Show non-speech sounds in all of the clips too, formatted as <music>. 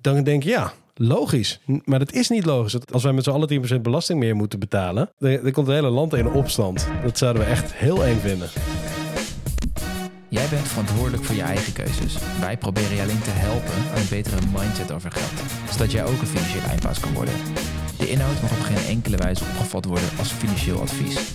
dan denk je ja, logisch. Maar dat is niet logisch. Als wij met z'n allen 10% belasting meer moeten betalen, dan, komt het hele land in opstand. Dat zouden we echt heel eng vinden. Jij bent verantwoordelijk voor je eigen keuzes. Wij proberen je alleen te helpen aan een betere mindset over geld, zodat jij ook een financiële eindbaas kan worden. De inhoud mag op geen enkele wijze opgevat worden als financieel advies.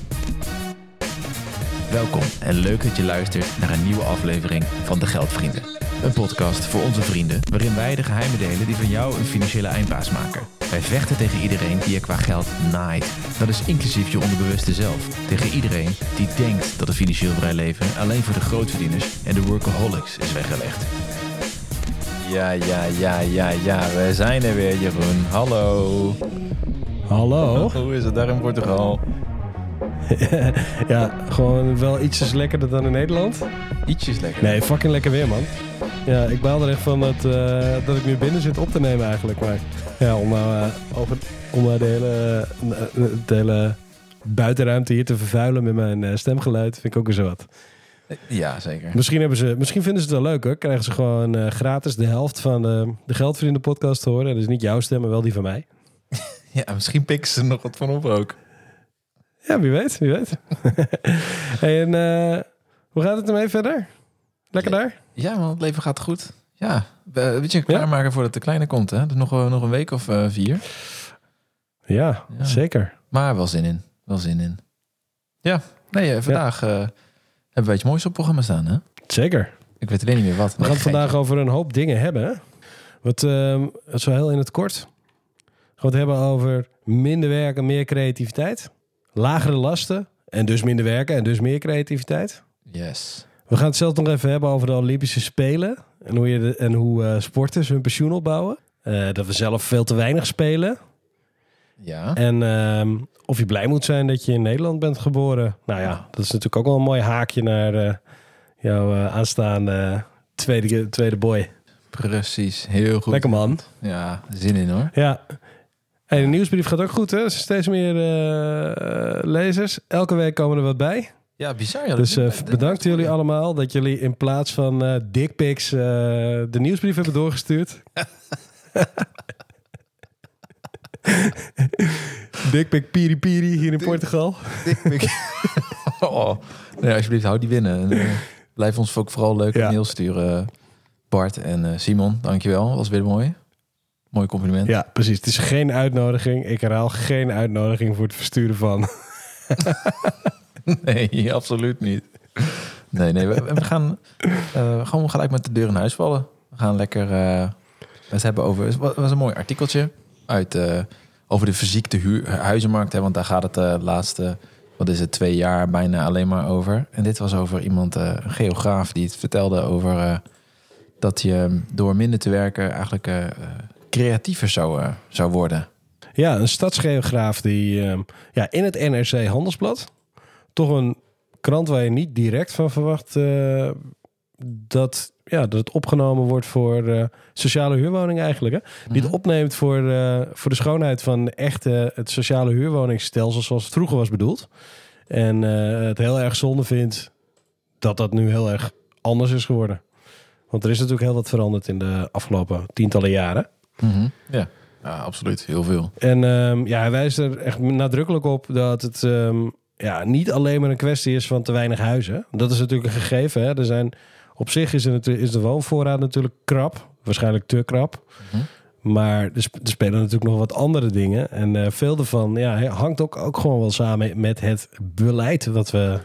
Welkom en leuk dat je luistert naar een nieuwe aflevering van De Geldvrienden. Een podcast voor onze vrienden waarin wij de geheimen delen die van jou een financiële eindbaas maken. Wij vechten tegen iedereen die je qua geld naait. Dat is inclusief je onderbewuste zelf. Tegen iedereen die denkt dat een financieel vrij leven alleen voor de grootverdieners en de workaholics is weggelegd. Ja, ja, ja, ja, ja, we zijn er weer, Jeroen. Hallo. Hallo? Hoe is het daar in Portugal? <laughs> ja, gewoon wel ietsjes lekkerder dan in Nederland. Ietsjes lekker. Nee, fucking lekker weer, man. Ja, ik baal er echt van dat, eh, dat ik nu binnen zit op te nemen eigenlijk. Maar ja, om nou, eh, over, om nou de, hele, eh, de hele buitenruimte hier te vervuilen met mijn eh, stemgeluid, vind ik ook weer zo wat. Ja, zeker. Misschien, hebben ze, misschien vinden ze het wel leuk hoor. Krijgen ze gewoon eh, gratis de helft van de, de podcast te horen. Dus niet jouw stem, maar wel die van mij. <laughs> Ja, misschien pikken ze er nog wat van op ook. Ja, wie weet, wie weet. <laughs> en eh, hoe gaat het ermee verder? Lekker daar? Ja, man, het leven gaat goed. Ja, we- weet je, klaarmaken voordat de kleine komt, hè? Dus nog, eh, nog een week of eh, vier. Ja, Ja. zeker. Maar wel zin in. Wel zin in. Ja, nee, vandaag hebben wij iets moois op het programma staan, hè? Zeker. Ik weet alleen niet meer wat. We gaan het vandaag over een hoop dingen hebben. Hè? Wat, ehm, wel heel in het kort. We gaan het hebben over minder werken, meer creativiteit. Lagere lasten en dus minder werken en dus meer creativiteit. Yes. We gaan het zelfs nog even hebben over de Olympische Spelen. En hoe, je de, en hoe eh, sporters hun pensioen opbouwen. Eh, dat we zelf veel te weinig spelen. Ja. En ehm, of je blij moet zijn dat je in Nederland bent geboren. Nou ja, dat is natuurlijk ook wel een mooi haakje naar eh, jouw aanstaande tweede, tweede boy. Precies. Heel goed. Lekker man. Ja, zin in hoor. Ja. Hey, de nieuwsbrief gaat ook goed, hè? Er zijn steeds meer eh, lezers. Elke week komen er wat bij. Ja, bizar. Ja, Dus eh, bedankt jullie allemaal dat jullie in plaats van eh dickpics de nieuwsbrief hebben doorgestuurd. <laughs> Dickpic piri piri hier in Portugal. <laughs> oh. Nee, alsjeblieft, hou die binnen. En, blijf ons ook vooral leuk Ja. een mail sturen. Bart en Simon, dankjewel. Was weer mooi. Mooi compliment. Ja, precies. Het is geen uitnodiging. Ik herhaal geen uitnodiging voor het versturen van. <laughs> Nee, absoluut niet. Nee, nee, we, we gaan eh, gewoon gelijk met de deur in huis vallen. We gaan lekker eh het hebben over. Het was een mooi artikeltje uit eh, over de fysieke huur, huizenmarkt. Hè, want daar gaat het de laatste, wat is het, twee jaar bijna alleen maar over. En dit was over iemand, een geograaf, die het vertelde over dat je door minder te werken eigenlijk creatiever zou, eh, zou worden. Ja, een stadsgeograaf die ehm, ja, in het NRC Handelsblad, toch een krant waar je niet direct van verwacht eh, dat, ja, dat het opgenomen wordt voor eh, sociale huurwoningen eigenlijk. Hè? Die het opneemt voor, voor de schoonheid van echte het sociale huurwoningsstelsel zoals het vroeger was bedoeld. En het heel erg zonde vindt dat dat nu heel erg anders is geworden. Want er is natuurlijk heel wat veranderd in de afgelopen tientallen jaren. Mhm. Ja. ja, absoluut. Heel veel. En ehm, ja, hij wijst er echt nadrukkelijk op dat het ehm, ja, niet alleen maar een kwestie is van te weinig huizen. Dat is natuurlijk een gegeven. Hè? Er zijn, op zich is, natu- is de woonvoorraad natuurlijk krap. Waarschijnlijk te krap. Mhm. Maar er, sp- er spelen natuurlijk nog wat andere dingen. En eh, veel daarvan ja, hangt ook, ook gewoon wel samen met het beleid wat we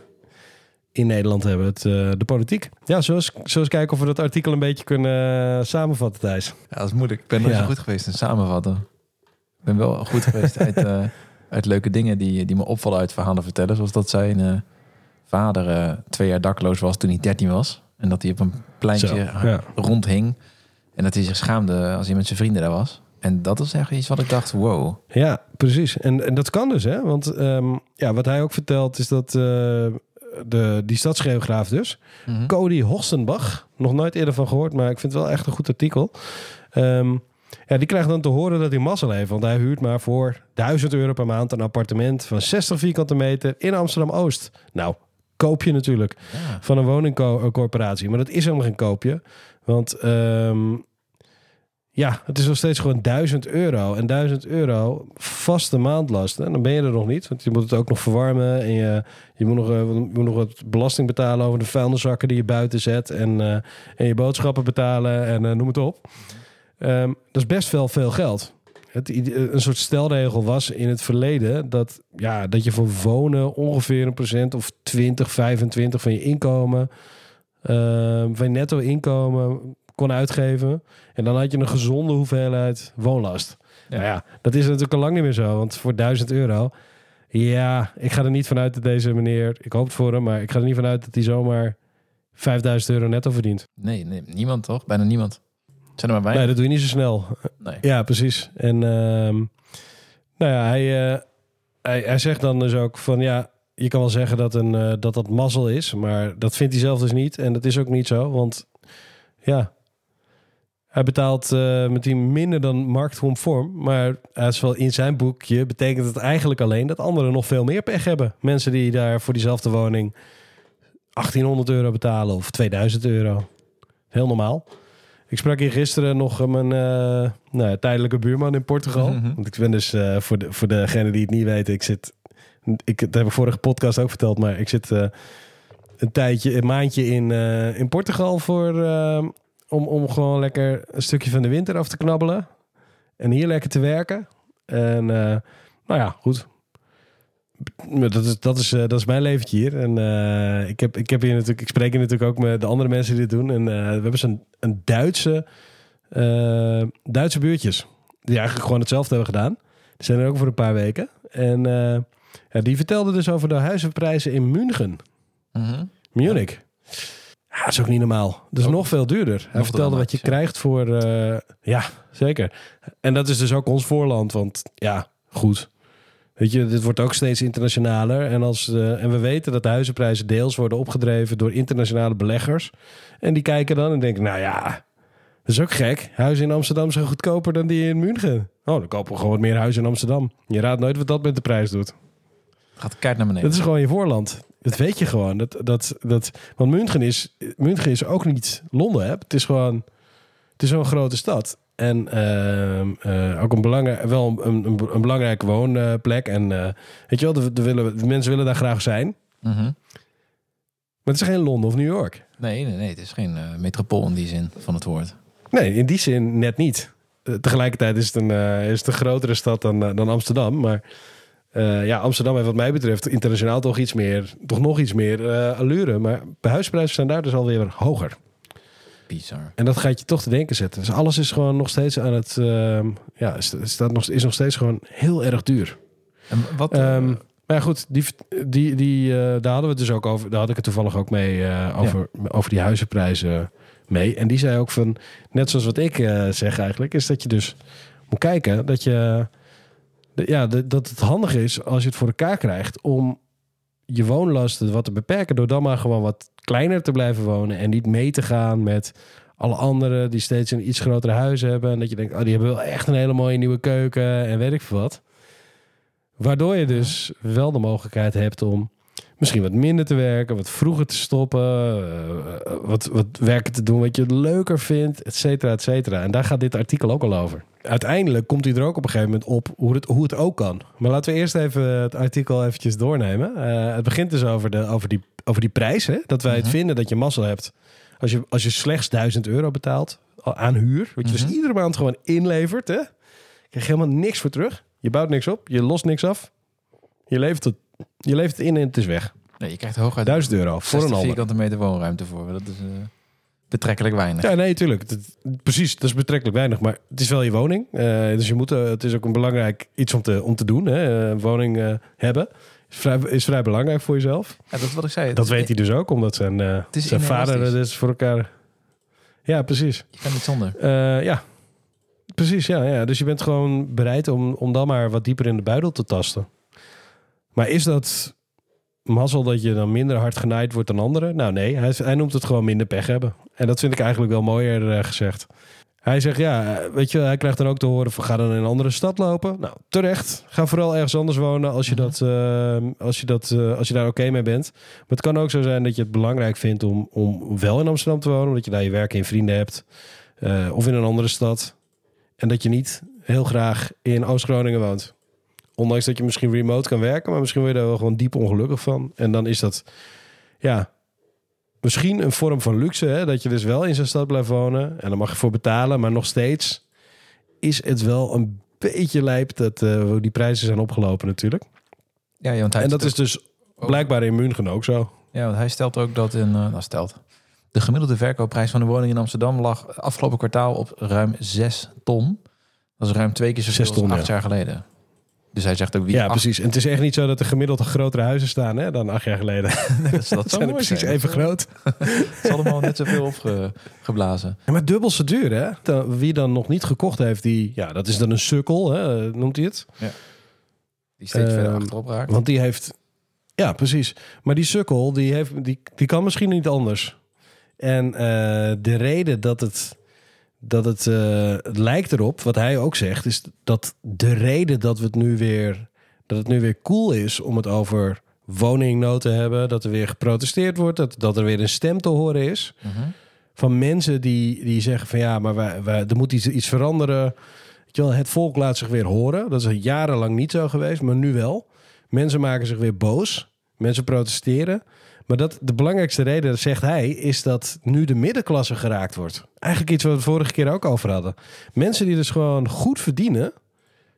in Nederland hebben. Het, eh, de politiek. Ja, zo eens, zo eens kijken of we dat artikel een beetje kunnen eh, samenvatten, Thijs. Ja, dat is moeilijk. Ik ben nooit Ja. zo goed geweest in samenvatten. Ik ben wel goed geweest uit, <laughs> eh, uit leuke dingen die, die me opvallen uit verhalen vertellen. Zoals dat zijn eh, vader eh, twee jaar dakloos was toen hij 13 was. En dat hij op een pleintje Zo, ja. rondhing. En dat hij zich schaamde als hij met zijn vrienden daar was. En dat is echt iets wat ik dacht, wow. Ja, precies. En, en dat kan dus, hè? Want ehm, ja, wat hij ook vertelt is dat eh, de, die stadsgeograaf dus, Mhm. Cody Hostenbach, nog nooit eerder van gehoord, maar ik vind het wel echt een goed artikel. Ehm, ja, die krijgt dan te horen dat hij mazzel heeft, want hij huurt maar voor 1000 euro per maand een appartement van 60 vierkante meter in Amsterdam Oost. Nou, koop je natuurlijk Ja. van een woningcorporatie. Maar dat is helemaal geen koopje. Want ehm, ja, het is nog steeds gewoon 1000 euro. En 1000 euro vaste maandlast. En dan ben je er nog niet. Want je moet het ook nog verwarmen. En je, je, moet, nog, eh, je moet nog wat belasting betalen over de vuilniszakken die je buiten zet. En, eh, en je boodschappen betalen. En eh, noem het op. Ehm, dat is best wel veel geld. Het, een soort stelregel was in het verleden dat, ja, dat je voor wonen ongeveer een procent of 20, 25 van je inkomen, ehm, van je netto inkomen kon uitgeven. En dan had je een gezonde hoeveelheid woonlast. Ja. Nou ja, dat is natuurlijk al lang niet meer zo. Want voor 1000 euro, ja, ik ga er niet vanuit dat deze meneer, ik hoop het voor hem, maar ik ga er niet vanuit dat hij zomaar 5000 euro netto verdient. Nee, nee, niemand toch? Bijna niemand. Zijn er maar Nee, weinig? dat doe je niet zo snel. Nee. Ja, precies. En ehm, nou ja, hij, eh, hij, hij zegt dan dus ook van ja, je kan wel zeggen dat, een, eh, dat dat mazzel is, maar dat vindt hij zelf dus niet. En dat is ook niet zo, want ja, hij betaalt eh met die minder dan marktconform, maar hij is wel in zijn boekje betekent het eigenlijk alleen dat anderen nog veel meer pech hebben. Mensen die daar voor diezelfde woning 1800 euro betalen of 2000 euro. Heel normaal. Ik sprak hier gisteren nog mijn eh, nou, tijdelijke buurman in Portugal. Mhm. Want ik ben dus, eh, voor, de, voor degenen die het niet weten, ik zit, ik, dat heb ik vorige podcast ook verteld, maar ik zit een tijdje, een maandje in, in Portugal voor, om, om gewoon lekker een stukje van de winter af te knabbelen. En hier lekker te werken. En eh, nou ja, goed. Dat is, dat, is, eh, dat is mijn leventje hier. En eh, ik, heb, ik, heb hier natuurlijk, ik spreek hier natuurlijk ook met de andere mensen die dit doen. En we hebben zo'n een Duitse, Duitse buurtjes. Die eigenlijk gewoon hetzelfde hebben gedaan. Die zijn er ook voor een paar weken. En ja, die vertelde dus over de huizenprijzen in München. Mhm. Munich. Ja, dat is ook niet normaal. Dat is Ook nog veel duurder. Hij vertelde wat je ja. krijgt voor... eh, ja, zeker. En dat is dus ook ons voorland. Want ja, goed. Weet je, dit wordt ook steeds internationaler. En, als, eh, en we weten dat de huizenprijzen deels worden opgedreven door internationale beleggers. En die kijken dan en denken, nou ja, dat is ook gek. Huizen in Amsterdam zijn goedkoper dan die in München. Oh, dan kopen we gewoon meer huizen in Amsterdam. Je raadt nooit wat dat met de prijs doet. Gaat keihard naar beneden. Dat is gewoon je voorland. Dat weet je gewoon. Dat, dat, dat, want München is, München is ook niet Londen. Hè? Het is gewoon... Het is zo'n grote stad. En ehm, eh, ook een, belangrijk, wel een, een, een belangrijke woonplek. En eh, weet je wel, de, de willen, de mensen willen daar graag zijn. Maar Mhm. het is geen Londen of New York. Nee, nee, nee. Het is geen eh, metropool in die zin van het woord. Nee, in die zin net niet. Tegelijkertijd is het een, is het een grotere stad dan, dan Amsterdam. Maar eh, ja, Amsterdam heeft wat mij betreft internationaal toch iets meer, toch nog iets meer eh, allure. Maar de huisprijzen zijn daar dus alweer hoger. Bizar. En dat gaat je toch te denken zetten. Dus alles is gewoon nog steeds aan het, ehm, ja, is, staat nog, is nog steeds gewoon heel erg duur. En wat... Ehm, maar ja, goed, die, die, die, daar hadden we het dus ook over. Daar had ik het toevallig ook mee over, over die huizenprijzen mee. En die zei ook van, net zoals wat ik zeg eigenlijk, is dat je dus moet kijken dat je, ja, dat het handig is als je het voor elkaar krijgt om je woonlasten wat te beperken door dan maar gewoon wat kleiner te blijven wonen en niet mee te gaan met alle anderen die steeds een iets grotere huis hebben en dat je denkt, oh die hebben wel echt een hele mooie nieuwe keuken en weet ik veel wat. Waardoor je dus wel de mogelijkheid hebt om misschien wat minder te werken, wat vroeger te stoppen, eh, wat, wat werken te doen wat je leuker vindt, et cetera, et cetera. En daar gaat dit artikel ook al over. Uiteindelijk komt hij er ook op een gegeven moment op hoe het, hoe het ook kan. Maar laten we eerst even het artikel eventjes doornemen. Eh, het begint dus over, de, over, die, over die prijs. Hè? Dat wij het Mhm. vinden dat je mazzel hebt. Als je, als je slechts 1000 euro betaalt aan huur, wat je dus Mhm. iedere maand gewoon inlevert, hè? krijg je helemaal niks voor terug. Je bouwt niks op, je lost niks af. Je levert het, je het in en het is weg. nee, je krijgt hooguit 1000 euro voor 60 een ander. vierkante meter woonruimte voor. Dat is eh, betrekkelijk weinig. Ja, nee, tuurlijk. Dat- precies, dat is betrekkelijk weinig. Maar het is wel je woning. Eh, dus je moet, eh, het is ook een belangrijk iets om te, om te doen. Hè? Een woning hebben is vrij, is vrij belangrijk voor jezelf. Ja, dat is wat ik zei. Dat weet hij dus ook, omdat zijn, zijn vader is voor elkaar... Ja, precies. Je kan niet zonder. Ja, precies. Ja, ja. Dus je bent gewoon bereid om, om dan maar wat dieper in de buidel te tasten. Maar is dat mazzel dat je dan minder hard genaaid wordt dan anderen? Nou nee, hij, hij noemt het gewoon minder pech hebben. En dat vind ik eigenlijk wel mooier eh, gezegd. Hij zegt, ja, eh, weet je, hij krijgt dan ook te horen van ga dan in een andere stad lopen. Nou, terecht. Ga vooral ergens anders wonen als je, Mhm. dat, eh, als je, dat, eh, als je daar oké mee bent. Maar het kan ook zo zijn dat je het belangrijk vindt om, om wel in Amsterdam te wonen. Omdat je daar je werk en vrienden hebt. Of in een andere stad. En dat je niet heel graag in Oost-Groningen woont. Ondanks dat je misschien remote kan werken, maar misschien word je daar wel gewoon diep ongelukkig van. En dan is dat, ja, misschien een vorm van luxe. Hè? Dat je dus wel in zo'n stad blijft wonen. En dan mag je voor betalen, maar nog steeds is het wel een beetje lijp dat eh, die prijzen zijn opgelopen natuurlijk. Ja, ja, want hij En dat is dus blijkbaar in München ook zo. Ja, want hij stelt ook dat in... nou, stelt. De gemiddelde verkoopprijs van de woning in Amsterdam lag afgelopen kwartaal op ruim 6 ton. Dat is ruim twee keer zoveel ton, als ja. acht jaar geleden. Dus hij zegt ook wie Ja, acht- precies. En het is echt niet zo dat er gemiddeld grotere huizen staan hè, dan acht jaar geleden. <laughs> dat, dat <laughs> zijn er mooi precies even groot. <laughs> Het is allemaal net zoveel opgeblazen. Ja, maar dubbel zo duur, hè? Dan- Wie dan nog niet gekocht heeft, die, ja, dat is dan een sukkel, hè, noemt hij het. Die steeds Ehm, verder achterop raakt. Want die heeft, ja, precies. Maar die sukkel, die, heeft, die, die kan misschien niet anders. En eh, de reden dat het, dat het, eh, het lijkt erop, wat hij ook zegt, is dat de reden dat we het nu weer, dat het nu weer cool is om het over woningnood te hebben, dat er weer geprotesteerd wordt, dat, dat er weer een stem te horen is Mhm. van mensen die, die zeggen van ja, maar wij, wij, er moet iets, iets veranderen. Weet je wel, het volk laat zich weer horen. Dat is jarenlang niet zo geweest, maar nu wel. Mensen maken zich weer boos. Mensen protesteren. Maar dat, de belangrijkste reden, dat zegt hij, is dat nu de middenklasse geraakt wordt. Eigenlijk iets wat we de vorige keer ook over hadden. Mensen die dus gewoon goed verdienen,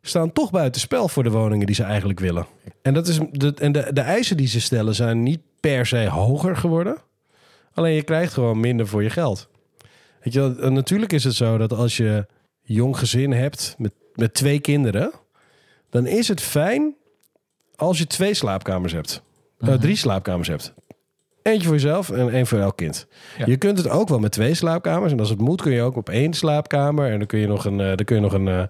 staan toch buiten spel voor de woningen die ze eigenlijk willen. En, dat is de, en de, de eisen die ze stellen zijn niet per se hoger geworden. Alleen je krijgt gewoon minder voor je geld. Weet je, natuurlijk is het zo dat als je jong gezin hebt met, met twee kinderen, dan is het fijn als je twee slaapkamers hebt. Eh, Mhm. drie slaapkamers hebt. Eentje voor jezelf en één voor elk kind. Ja. Je kunt het ook wel met twee slaapkamers. En als het moet kun je ook op één slaapkamer. En dan kun je nog een, eh, dan kun je nog een, eh,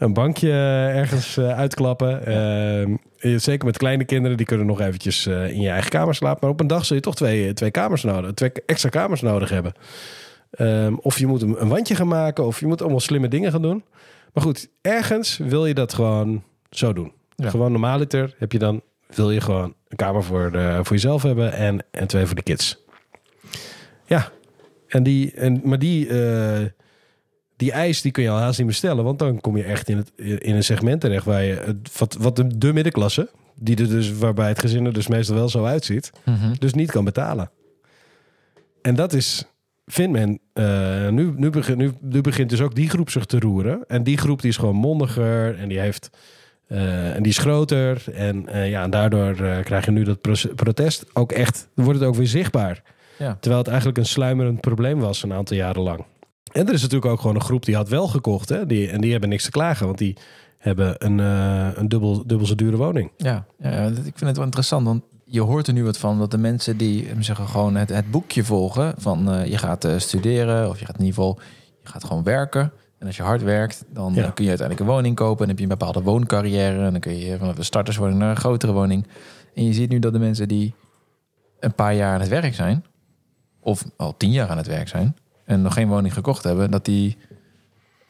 een bankje ergens eh, uitklappen. Ehm, eh, zeker met kleine kinderen, die kunnen nog eventjes in je eigen kamer slapen. Maar op een dag zul je toch twee, twee kamers nodig, twee extra kamers nodig hebben. Ehm, of je moet een, een wandje gaan maken, of je moet allemaal slimme dingen gaan doen. Maar goed, ergens wil je dat gewoon zo doen. Ja. Gewoon normaaliter heb je dan, wil je gewoon een kamer voor, de, voor jezelf hebben en, en twee voor de kids. Ja, en die, en, maar die, eh, die eis die kun je al haast niet meer stellen. Want dan kom je echt in, het, in een segment terecht waar je, het- wat, wat de, de middenklasse, die er dus, waarbij het gezin er dus meestal wel zo uitziet, Mhm. dus niet kan betalen. En dat is, vindt men, eh, nu, nu, begint, nu, nu begint dus ook die groep zich te roeren. En die groep die is gewoon mondiger en die heeft... eh, en die is groter. En eh, ja, en daardoor eh, krijg je nu dat pro- protest ook echt... wordt het ook weer zichtbaar. Ja. Terwijl het eigenlijk een sluimerend probleem was een aantal jaren lang. En er is natuurlijk ook gewoon een groep die had wel gekocht. Hè? Die, en die hebben niks te klagen. Want die hebben een, een dubbel, dubbel zo dure woning. Ja, ik vind het wel interessant, want je hoort er nu wat van dat de mensen die zeggen gewoon het, het boekje volgen van je gaat studeren of je gaat in ieder geval je gaat gewoon werken. En als je hard werkt, dan Ja. kun je uiteindelijk een woning kopen en dan heb je een bepaalde wooncarrière en dan kun je van een starterswoning naar een grotere woning. En je ziet nu dat de mensen die een paar jaar aan het werk zijn, of al tien jaar aan het werk zijn en nog geen woning gekocht hebben, dat die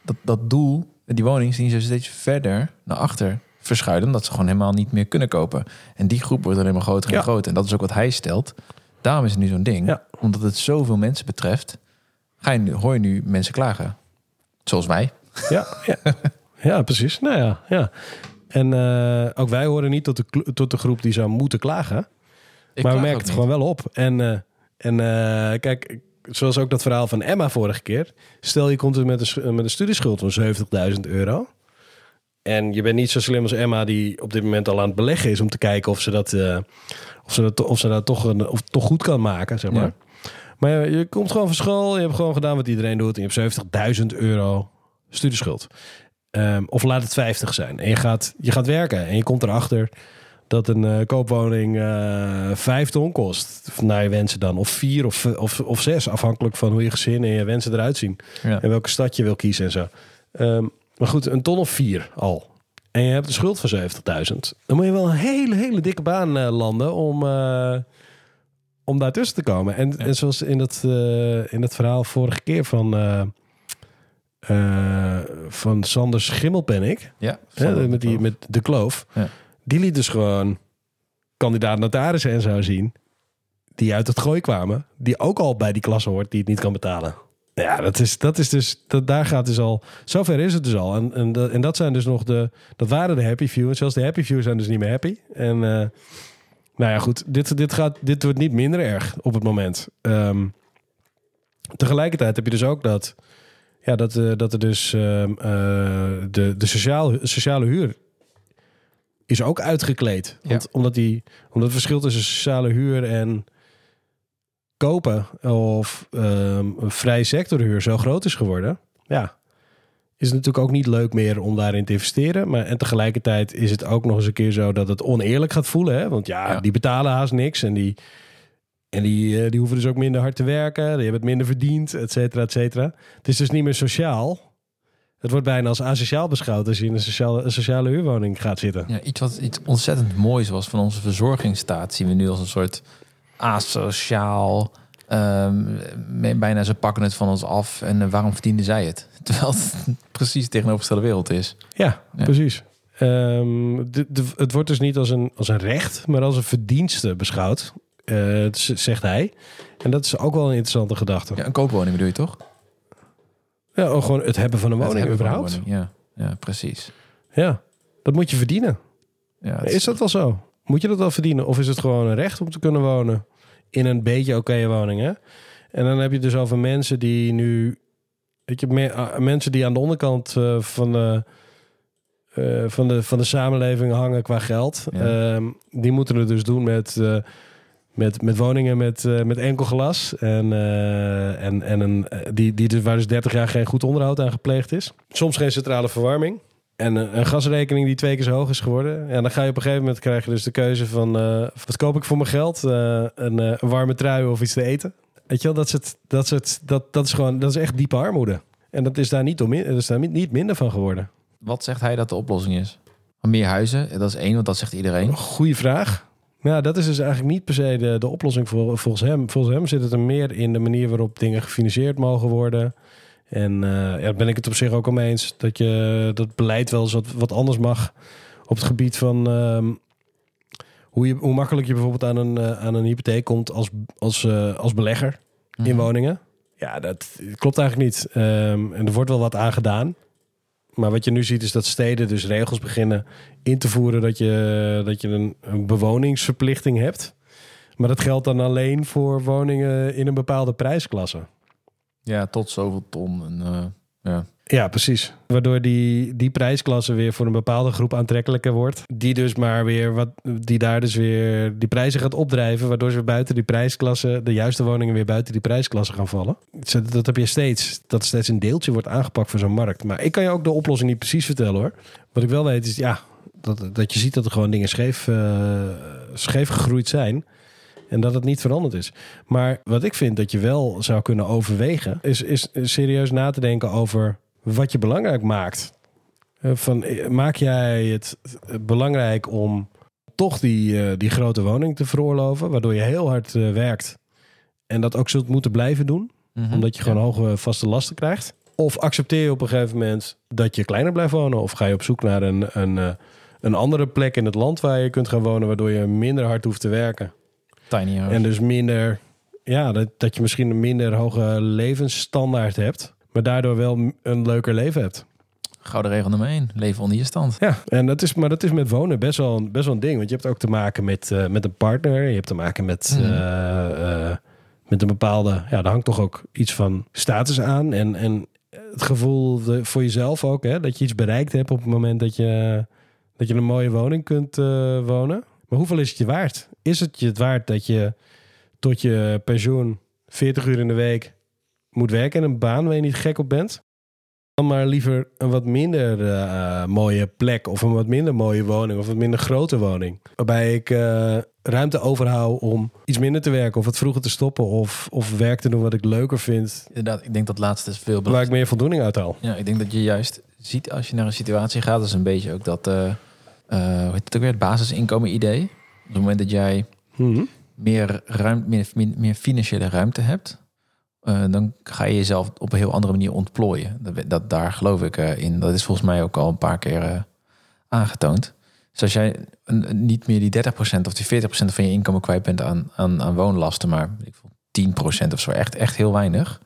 dat, dat doel, die woning, zien ze steeds verder naar achter verschuilen, omdat ze gewoon helemaal niet meer kunnen kopen. En die groep wordt alleen maar groter en Ja. groter. En dat is ook wat hij stelt. Daarom is het nu zo'n ding. Ja. Omdat het zoveel mensen betreft, ga je nu, hoor je nu mensen klagen. Zoals wij. Ja, ja. <laughs> ja precies. Nou ja, ja. En eh, ook wij horen niet tot de, tot de groep die zou moeten klagen. Ik maar we merken het niet. gewoon wel op. En, eh, en eh, kijk, zoals ook dat verhaal van Emma vorige keer. Stel je komt er met een, met een studieschuld van 70.000 euro. En je bent niet zo slim als Emma die op dit moment al aan het beleggen is... om te kijken of ze dat, of ze dat, of ze dat toch, een, of toch goed kan maken, zeg maar. Ja. Maar je, komt gewoon van school, je hebt gewoon gedaan wat iedereen doet... en je hebt 70.000 euro studieschuld. Ehm, of laat het 50 zijn. En je gaat, je gaat werken en je komt erachter dat een eh, koopwoning eh vijf ton kost. Naar je wensen dan. Of vier of, of, of zes, afhankelijk van hoe je gezin en je wensen eruit zien. Ja. En welke stad je wil kiezen en zo. Ehm, maar goed, een ton of vier al. En je hebt een schuld van 70.000. Dan moet je wel een hele, hele dikke baan eh, landen om, om daartussen te komen. En, en zoals in dat, eh, in dat verhaal vorige keer van, eh, eh, van Sanders Schimmelpennik. Ja, Hè, met, die, met de kloof. Ja. Die liet dus gewoon kandidaat notarissen en zo zien. Die uit het gooi kwamen. Die ook al bij die klasse hoort die het niet kan betalen. Ja, dat is, dat is dus, dat, daar gaat dus al, zover is het dus al. En, en, dat, en dat zijn dus nog de, dat waren de happy few. En zelfs de happy few zijn dus niet meer happy. En uh, nou ja, goed, dit, dit, gaat, dit wordt niet minder erg op het moment. Um, tegelijkertijd heb je dus ook dat, ja, dat, uh, dat er dus uh, de, de sociaal, sociale huur is ook uitgekleed. Want, ja. omdat, die, omdat het verschil tussen sociale huur en kopen of een vrij sectorhuur zo groot is geworden, ja, is het natuurlijk ook niet leuk meer om daarin te investeren. Maar en tegelijkertijd is het ook nog eens een keer zo dat het oneerlijk gaat voelen. Hè? Want ja, ja. die betalen haast niks en die, en die, die hoeven dus ook minder hard te werken. Die hebben het minder verdiend, et cetera, et cetera. Het is dus niet meer sociaal. Het wordt bijna als asociaal beschouwd als je in een sociale, een sociale huurwoning gaat zitten. Ja, iets wat iets ontzettend moois was van onze verzorgingsstaat, zien we nu als een soort asociaal. Um, bijna ze pakken het van ons af en uh, waarom verdienen zij het? <laughs> Terwijl het <laughs> precies tegenovergestelde wereld is. Ja, ja. precies. Um, de, de, het wordt dus niet als een, als een recht, maar als een verdienste beschouwd, uh, zegt hij. En dat is ook wel een interessante gedachte. Ja, een koopwoning bedoel je toch? Ja, oh, gewoon het hebben van een woning überhaupt. Woning, ja. ja, precies. Ja, dat moet je verdienen. Ja, is, is dat wel zo? Moet je dat wel verdienen? Of is het gewoon een recht om te kunnen wonen in een beetje oké woning? Hè? En dan heb je dus over mensen die nu... Weet je, me, uh, mensen die aan de onderkant uh, van, de, uh, van, de, van de samenleving hangen qua geld. Ja. die moeten het dus doen met met, met woningen met, met enkel glas. En, en, en een, die, die dus, waar dus 30 jaar geen goed onderhoud aan gepleegd is. Soms geen centrale verwarming. En een, een gasrekening die twee keer zo hoog is geworden. En dan ga je op een gegeven moment krijgen dus de keuze van... Wat koop ik voor mijn geld? een, een warme trui of iets te eten? Weet je wel, dat is, het, dat, is het, dat, dat is gewoon dat is echt diepe armoede. En dat is daar niet, om, dat is daar niet minder van geworden. Wat zegt hij dat de oplossing is? Meer huizen, dat is één, want dat zegt iedereen. Goeie vraag. Ja, dat is dus eigenlijk niet per se de, de oplossing voor, volgens hem. Volgens hem zit het er meer in de manier waarop dingen gefinancierd mogen worden. En uh, ja, ben ik het op zich ook al mee eens dat je dat beleid wel eens wat, wat anders mag op het gebied van um, hoe, je, hoe makkelijk je bijvoorbeeld aan een, uh, aan een hypotheek komt als, als, uh, als belegger mm in woningen. Ja, dat klopt eigenlijk niet. Um, en er wordt wel wat aan gedaan. Maar wat je nu ziet is dat steden dus regels beginnen in te voeren dat je, dat je een, een bewoningsverplichting hebt. Maar dat geldt dan alleen voor woningen in een bepaalde prijsklasse. Ja, tot zoveel ton. En, uh, ja. Ja, precies. Waardoor die, die prijsklasse weer voor een bepaalde groep aantrekkelijker wordt. Die dus maar weer wat, die daar dus weer die prijzen gaat opdrijven. Waardoor ze buiten die prijsklasse, de juiste woningen weer buiten die prijsklasse gaan vallen. Dat, heb je steeds. Dat steeds een deeltje wordt aangepakt voor zo'n markt. Maar ik kan je ook de oplossing niet precies vertellen hoor. Wat ik wel weet is, ja, dat, dat je ziet dat er gewoon dingen scheef, uh, scheef gegroeid zijn. En dat het niet veranderd is. Maar wat ik vind dat je wel zou kunnen overwegen, is, is serieus na te denken over wat je belangrijk maakt. Van, maak jij het belangrijk om toch die, die grote woning te veroorloven, waardoor je heel hard werkt en dat ook zult moeten blijven doen, mm -hmm. omdat je gewoon ja. hoge vaste lasten krijgt? Of accepteer je op een gegeven moment dat je kleiner blijft wonen, of ga je op zoek naar een, een, een andere plek in het land waar je kunt gaan wonen, waardoor je minder hard hoeft te werken? Tiny house. En dus minder, ja, dat, dat je misschien een minder hoge levensstandaard hebt, maar daardoor wel een leuker leven hebt. Gouden regel nummer één, leven onder je stand. Ja, en dat is, maar dat is met wonen best wel, best wel een ding. Want je hebt ook te maken met, uh, met een partner. Je hebt te maken met, mm. uh, uh, met een bepaalde... Ja, daar hangt toch ook iets van status aan. En, en het gevoel voor jezelf ook, hè, dat je iets bereikt hebt op het moment dat je, dat je een mooie woning kunt wonen. Maar hoeveel is het je waard? Is het je het waard dat je tot je pensioen 40 uur in de week moet werken in een baan waar je niet gek op bent? Dan maar liever een wat minder uh, mooie plek of een wat minder mooie woning of een minder grote woning. Waarbij ik uh, ruimte overhoud om iets minder te werken of het vroeger te stoppen of, of werk te doen wat ik leuker vind. Inderdaad, ik denk dat laatste is veel Waar ik meer voldoening uit haal. Ja, ik denk dat je juist ziet als je naar een situatie gaat, dat is een beetje ook dat... Uh, hoe heet het ook weer, het basisinkomen idee. Op het moment dat jij mm-hmm. meer, ruimte, meer, meer, meer financiële ruimte hebt, uh, dan ga je jezelf op een heel andere manier ontplooien. Dat, dat daar geloof ik uh, in. Dat is volgens mij ook al een paar keer uh, aangetoond. Dus als jij een, niet meer die 30% of die 40% van je inkomen kwijt bent aan, aan, aan woonlasten, maar ik voel 10% of zo, echt, echt heel weinig,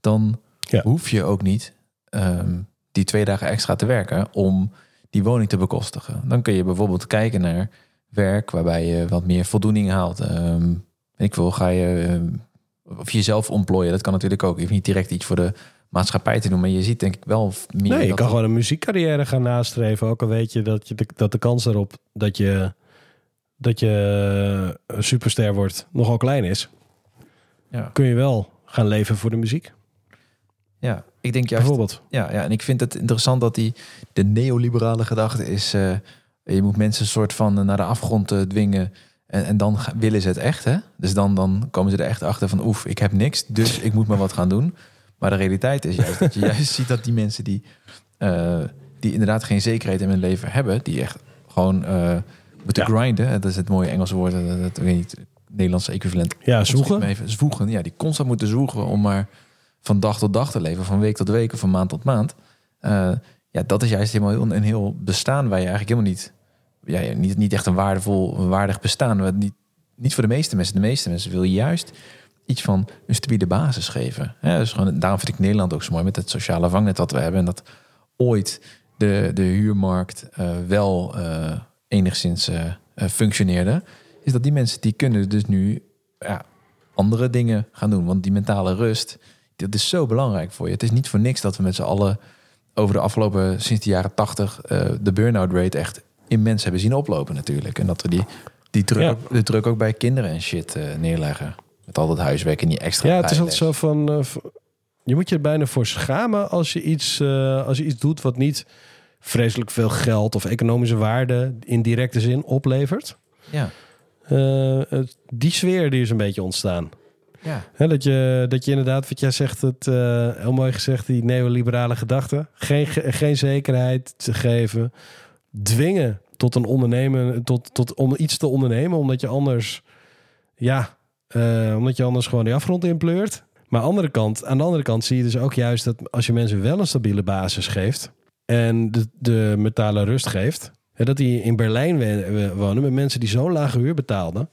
dan Ja. hoef je ook niet ehm, die twee dagen extra te werken om die woning te bekostigen. Dan kun je bijvoorbeeld kijken naar werk waarbij je wat meer voldoening haalt. Ehm, ik wil, ga je ehm, of jezelf ontplooien. Dat kan natuurlijk ook. Je hoeft niet direct iets voor de maatschappij te doen, maar je ziet denk ik wel meer. Nee, je kan gewoon een muziekcarrière gaan nastreven. Ook al weet je dat, je de, dat de kans erop dat je, dat je een superster wordt nogal klein is. Ja. Kun je wel gaan leven voor de muziek, ja, ik denk juist. bijvoorbeeld. Ja, ja, en ik vind het interessant dat die de neoliberale gedachte is. eh, je moet mensen een soort van naar de afgrond eh, dwingen. En, en dan willen ze het echt. Hè? Dus dan, dan komen ze er echt achter van oef, ik heb niks, dus ik moet maar wat gaan doen. Maar de realiteit is juist dat je <laughs> juist ziet dat die mensen die, eh, die inderdaad geen zekerheid in hun leven hebben, die echt gewoon eh, moeten Ja. grinden. Dat is het mooie Engelse woord, dat, dat, weet niet, Nederlandse equivalent. Ja, Even, zwoegen, ja, die constant moeten zwoegen om maar van dag tot dag te leven, van week tot week of van maand tot maand. Eh, ja, dat is juist helemaal een heel bestaan waar je eigenlijk helemaal niet, ja, niet, niet echt een waardevol, waardig bestaan. Wat niet, niet voor de meeste mensen. De meeste mensen willen juist iets van een stabiele basis geven. Ja, dus gewoon, daarom vind ik Nederland ook zo mooi met het sociale vangnet wat we hebben. En dat ooit de, de huurmarkt eh, wel eh, enigszins eh, functioneerde. Is dat die mensen die kunnen dus nu ja, andere dingen gaan doen. Want die mentale rust, dat is zo belangrijk voor je. Het is niet voor niks dat we met z'n allen over de afgelopen, sinds de jaren tachtig, de burn-out rate echt immens hebben zien oplopen natuurlijk. En dat we die, die druk, Ja. de druk ook bij kinderen en shit eh, neerleggen. Met al dat huiswerk en die extra Ja, het is altijd zo van. eh, je moet je er bijna voor schamen als je, iets, eh, als je iets doet wat niet vreselijk veel geld of economische waarde in directe zin oplevert. Ja, het- die sfeer die is een beetje ontstaan. ja. Hè, dat, je, dat je inderdaad, wat jij zegt, het, heel mooi gezegd, die neoliberale gedachte. Geen, ge- geen zekerheid te geven. Dwingen tot een ondernemen, tot, tot om iets te ondernemen, omdat je anders, ja, eh, omdat je anders gewoon die afgrond inpleurt. Maar andere kant, aan de andere kant zie je dus ook juist dat als je mensen wel een stabiele basis geeft en de, de mentale rust geeft, dat die in Berlijn wonen met mensen die zo'n lage huur betaalden,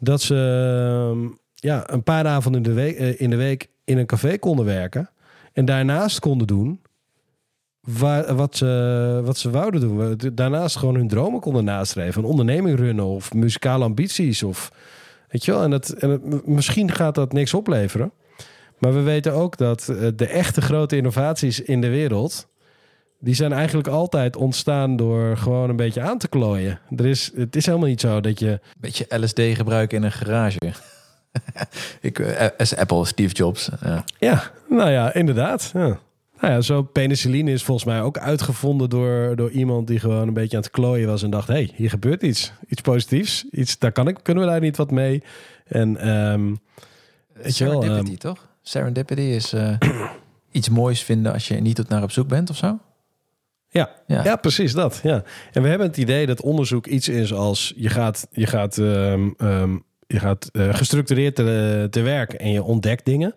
dat ze ehm, ja, een paar avonden in de, week, eh, in de week in een café konden werken. En daarnaast konden doen waar, wat, ze, wat ze wouden doen. Daarnaast gewoon hun dromen konden nastreven. Een onderneming runnen of muzikale ambities. Of, weet je wel? En, het, en het- misschien gaat dat niks opleveren. Maar we weten ook dat eh, de echte grote innovaties in de wereld... die zijn eigenlijk altijd ontstaan door gewoon een beetje aan te klooien. Er is, het is helemaal niet zo dat je... Beetje LSD gebruiken in een garage. <laughs> ik, eh, Apple, Steve Jobs. Ja. Ja, nou ja, inderdaad. Ja. Nou ja, zo penicilline is volgens mij ook uitgevonden door, door iemand die gewoon een beetje aan het klooien was en dacht: hé, hey, hier gebeurt iets. Iets positiefs. Iets, daar kan ik, kunnen we daar niet wat mee? En Weet je wel, Serendipity, ehm, toch? Serendipity is eh, <clears throat> iets moois vinden als je niet naar op zoek bent of zo. ja, Ja. ja. precies dat. Ja. En we hebben het idee dat onderzoek iets is als je gaat, je gaat, ehm, ehm, je gaat eh, gestructureerd te, te werk en je ontdekt dingen.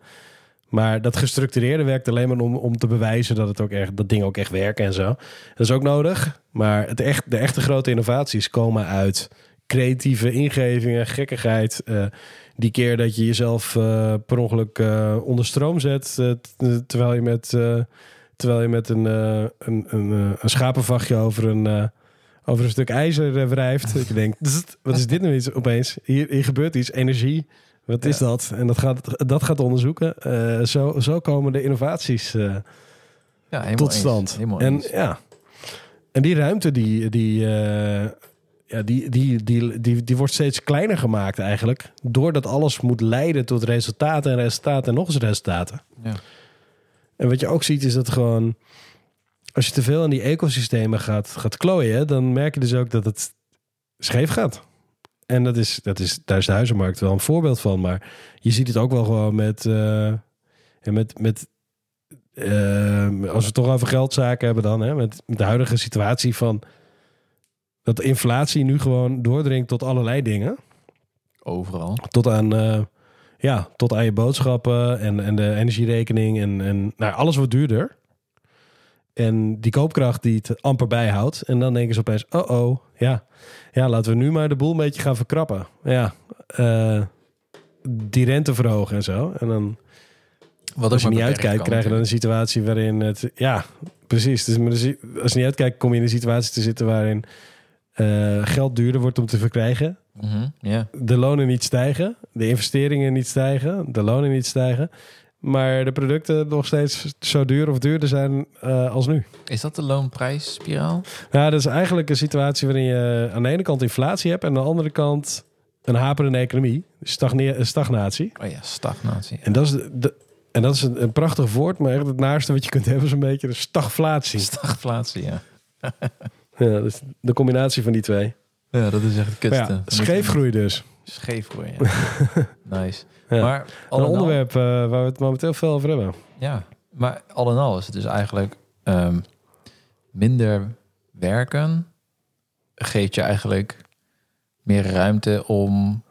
Maar dat gestructureerde werkt alleen maar om, om te bewijzen dat, het ook echt, dat dingen ook echt werken en zo. Dat is ook nodig. Maar het echt, de echte grote innovaties komen uit creatieve ingevingen, gekkigheid. eh, die keer dat je jezelf eh, per ongeluk eh, onder stroom zet, terwijl je met, terwijl je met een, een, een, een schapenvachtje over een, over een stuk ijzer wrijft. Dat je denkt, "Zzzt, wat is dit nu iets opeens? Hier, hier gebeurt iets, energie. Wat is dat? En dat gaat, dat gaat onderzoeken. Eh, zo, zo komen de innovaties eh, Ja, tot stand. En eens. ja, en die ruimte die, die, eh, ja, die, die, die, die, die wordt steeds kleiner gemaakt eigenlijk. Doordat alles moet leiden tot resultaten en resultaten en nog eens resultaten. Ja. En wat je ook ziet is dat gewoon... Als je te veel in die ecosystemen gaat, gaat klooien... dan merk je dus ook dat het scheef gaat. En dat is, dat is, daar is de huizenmarkt wel een voorbeeld van. Maar je ziet het ook wel gewoon met... eh, met, met eh, als we het toch over geldzaken hebben dan... Hè, met, met de huidige situatie van... dat inflatie nu gewoon doordringt tot allerlei dingen Overal. tot aan, eh, ja, tot aan je boodschappen en, en de energierekening. En, en nou, alles wordt duurder. En die koopkracht die het amper bijhoudt. En dan denken ze opeens, oh oh, ja. Ja, laten we nu maar de boel een beetje gaan verkrappen. Ja, eh, die rente verhogen en zo. En dan, Wat Als je niet uitkijkt, krijg je dan een situatie waarin het... Ja, precies. Dus als je niet uitkijkt, kom je in een situatie te zitten waarin eh, geld duurder wordt om te verkrijgen. Ja. De lonen niet stijgen, de investeringen niet stijgen, de lonen niet stijgen. Maar de producten nog steeds zo duur of duurder zijn eh, als nu. Is dat de loonprijsspiraal? Nou, dat is eigenlijk een situatie waarin je aan de ene kant inflatie hebt... en aan de andere kant een haperende economie. Stagnatie. Oh ja, stagnatie. En dat is, de, en dat is een, een prachtig woord, maar echt het naarste wat je kunt hebben is een beetje de stagflatie. Stagflatie, ja. Ja, dus de combinatie van die twee. Ja, dat is echt het kutste. ja, scheefgroei dus. Scheefgroei, ja. <laughs> nice. Ja. Maar al een al- onderwerp eh, waar we het momenteel veel over hebben. Ja, maar al in al is het dus eigenlijk ehm, minder werken geeft je eigenlijk meer ruimte om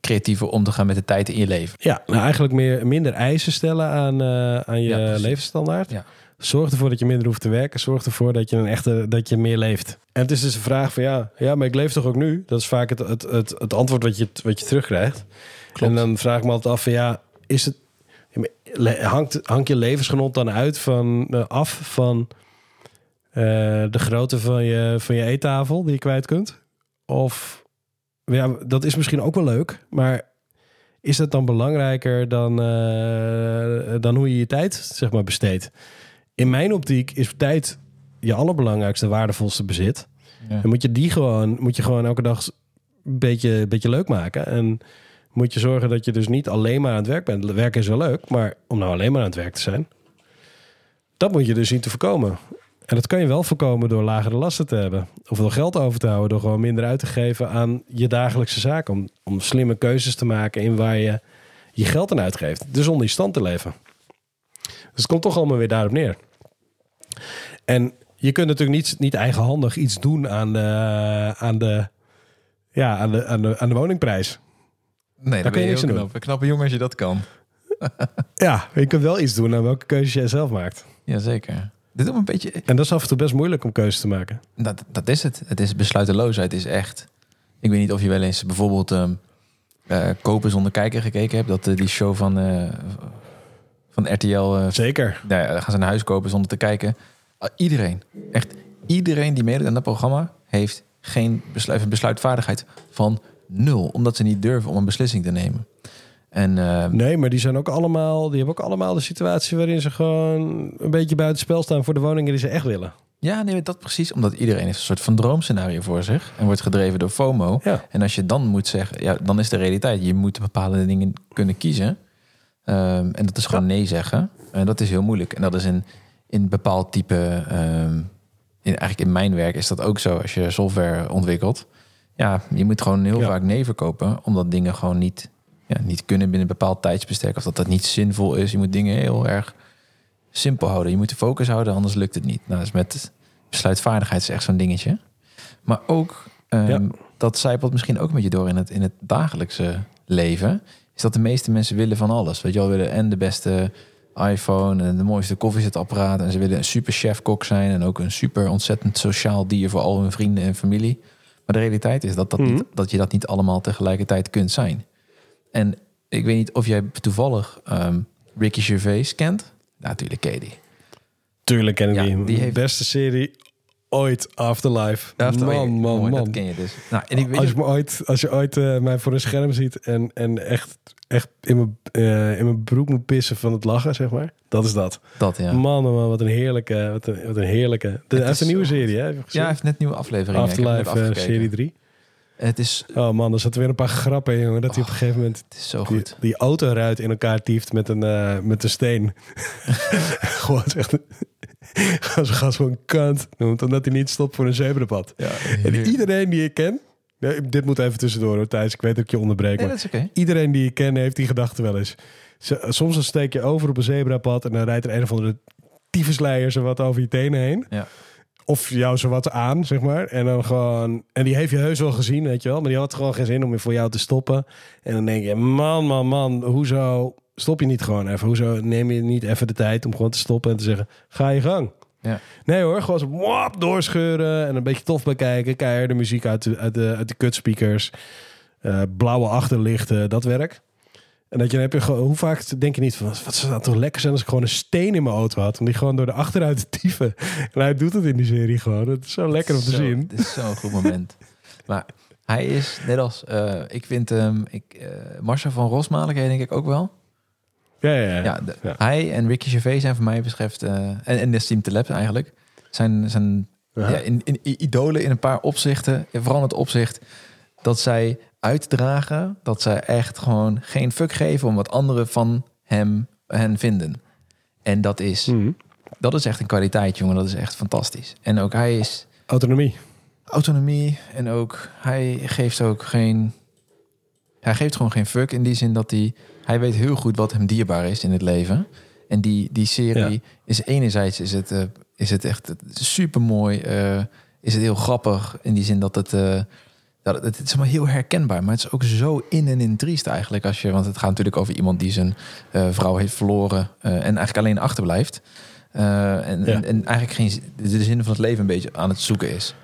creatiever om te gaan met de tijd in je leven. Ja, nou eigenlijk meer, minder eisen stellen aan, eh, aan je Ja, levensstandaard. Ja. Zorg ervoor dat je minder hoeft te werken. Zorg ervoor dat je een echte dat je meer leeft. En het is dus een vraag van ja, ja, maar ik leef toch ook nu? Dat is vaak het, het, het, het antwoord wat je, wat je terugkrijgt. Klopt. En dan vraag ik me altijd af van ja, is het hangt, hangt je levensgenot dan uit van eh, af van eh, de grootte van je, van je eettafel die je kwijt kunt? Of ja, dat is misschien ook wel leuk, maar is dat dan belangrijker dan, eh, dan hoe je je tijd zeg maar besteedt? In mijn optiek is tijd je allerbelangrijkste, waardevolste bezit. Ja. Dan moet je die gewoon, moet je gewoon elke dag een beetje, beetje leuk maken. En moet je zorgen dat je dus niet alleen maar aan het werk bent. Werken is wel leuk, maar om nou alleen maar aan het werk te zijn, dat moet je dus zien te voorkomen. En dat kan je wel voorkomen door lagere lasten te hebben. Of door geld over te houden, door gewoon minder uit te geven aan je dagelijkse zaken. Om, om slimme keuzes te maken in waar je je geld aan uitgeeft. Dus onder je stand te leven. Dus het komt toch allemaal weer daarop neer. En je kunt natuurlijk niet, niet eigenhandig iets doen aan de, aan de, ja, aan de, aan de, aan de woningprijs. Nee, Daar dan kun je je niks aan knap. Knappe jongen als je dat kan. <laughs> Ja, je kunt wel iets doen aan welke keuzes jij zelf maakt. Jazeker. Dit ook een beetje... En dat is af en toe best moeilijk om keuzes te maken. Dat, dat is het. Het is besluiteloosheid is echt... Ik weet niet of je wel eens bijvoorbeeld ehm eh, Kopen zonder kijken gekeken hebt. Dat, eh, die show van, eh, van RTL... eh, Zeker. ja, dan gaan ze een huis kopen zonder te kijken. Ah, iedereen, echt iedereen die meedoet aan dat programma... heeft geen besluit, besluitvaardigheid van nul. Omdat ze niet durven om een beslissing te nemen. En eh, Nee, maar die zijn ook allemaal, die hebben ook allemaal de situatie waarin ze gewoon een beetje buiten spel staan voor de woningen die ze echt willen. ja, nee, dat precies. Omdat iedereen heeft een soort van droomscenario voor zich. En wordt gedreven door FOMO. Ja. En als je dan moet zeggen, ja, dan is de realiteit. Je moet bepaalde dingen kunnen kiezen. Ehm, en dat is gewoon nee zeggen. En dat is heel moeilijk. En dat is in, in bepaald type. ehm, in, eigenlijk in mijn werk is dat ook zo. Als je software ontwikkelt. Ja, je moet gewoon heel Ja. vaak nee verkopen. Omdat dingen gewoon niet, ja, niet kunnen binnen een bepaald tijdsbestek. Of dat dat niet zinvol is. Je moet dingen heel erg simpel houden. Je moet de focus houden, anders lukt het niet. Nou, dus met besluitvaardigheid is echt zo'n dingetje. Maar ook, ehm, Ja. dat zijpelt misschien ook een beetje door in het, in het dagelijkse leven. Is dat de meeste mensen willen van alles. Weet je wel, willen en de beste iPhone en de mooiste koffiezetapparaat. En ze willen een super chef-kok zijn. En ook een super ontzettend sociaal dier voor al hun vrienden en familie. Maar de realiteit is dat, dat, Mhm. niet, dat je dat niet allemaal tegelijkertijd kunt zijn. En ik weet niet of jij toevallig ehm, Ricky Gervais kent. Natuurlijk ken je die. Tuurlijk ken ik Ja, die. die heeft- Beste serie ooit, Afterlife. man, man, Mooi, man. Dat ken je dus. Nou, en ik weet Als je, me ooit, als je ooit eh, mij voor een scherm ziet en, en echt, echt in, mijn, eh, in mijn broek moet pissen van het lachen, zeg maar. Dat is dat. dat, ja. Man, oh man, wat een heerlijke, wat een, wat een heerlijke. De, hij heeft is een nieuwe serie, hè? Heb je Ja, hij heeft net nieuwe net Afterlife eh, serie 3. Het is, Oh man, er zaten weer een paar grappen in, jongen. Dat hij op een gegeven moment het is zo goed. die autoruit in elkaar tieft met een, eh, met een steen. <laughs> gewoon echt... Als gast gewoon kant noemt, omdat hij niet stopt voor een zebrapad. Ja, En iedereen die ik ken... Ja, dit moet even tussendoor hoor, Thijs. Ik weet dat ik je onderbreek. Nee, dat is iedereen die ik ken heeft die gedachte wel eens. Soms dan steek je over op een zebrapad... en dan rijdt er een of andere tyfusleier zo wat over je tenen heen. Ja. Of jou zo wat aan, zeg maar. En dan gewoon... En die heeft je heus wel gezien, weet je wel. Maar die had gewoon geen zin om voor jou te stoppen. En dan denk je, man, man, man, hoezo stop je niet gewoon even? Hoezo neem je niet even de tijd om gewoon te stoppen en te zeggen, ga je gang. Ja. Nee hoor, gewoon zo wap, doorscheuren en een beetje tof bekijken. Keiharde muziek uit de, uit de, uit de kutspeakers. Eh, blauwe achterlichten, dat werk. En dat je, dan heb je gewoon, hoe vaak denk je niet van, wat zou dat toch lekker zijn als ik gewoon een steen in mijn auto had. Om die gewoon door de achteruit te tyfen. <laughs> En hij doet het in die serie gewoon. Het is zo lekker om te Zo, zien. Het is zo'n goed moment. maar hij is net als, eh, ik vind hem, ik, Marcel van Rosmalen denk ik ook wel. Ja, ja, ja. Ja, de- Ja. hij en Ricky Gervais zijn voor mij betreft, eh, en, en Nassim Taleb eigenlijk, zijn, zijn Ja. in, in, idolen in een paar opzichten. En vooral het opzicht dat zij uitdragen dat zij echt gewoon geen fuck geven om wat anderen van hem hen vinden. En dat is, Mhm. dat is echt een kwaliteit, jongen. Dat is echt fantastisch. En ook hij is Autonomie. autonomie en ook hij geeft ook geen. Hij geeft gewoon geen fuck in die zin dat hij. Hij weet heel goed wat hem dierbaar is in het leven. En die, die serie Ja. is enerzijds is het, eh, is het echt super mooi. is het heel grappig in die zin dat het. eh, dat het, is maar heel herkenbaar, maar het is ook zo in en in triest eigenlijk. Als je, want het gaat natuurlijk over iemand die zijn eh, vrouw heeft verloren eh, en eigenlijk alleen achterblijft. Eh, en, Ja. en, en eigenlijk geen, de zin van het leven een beetje aan het zoeken is.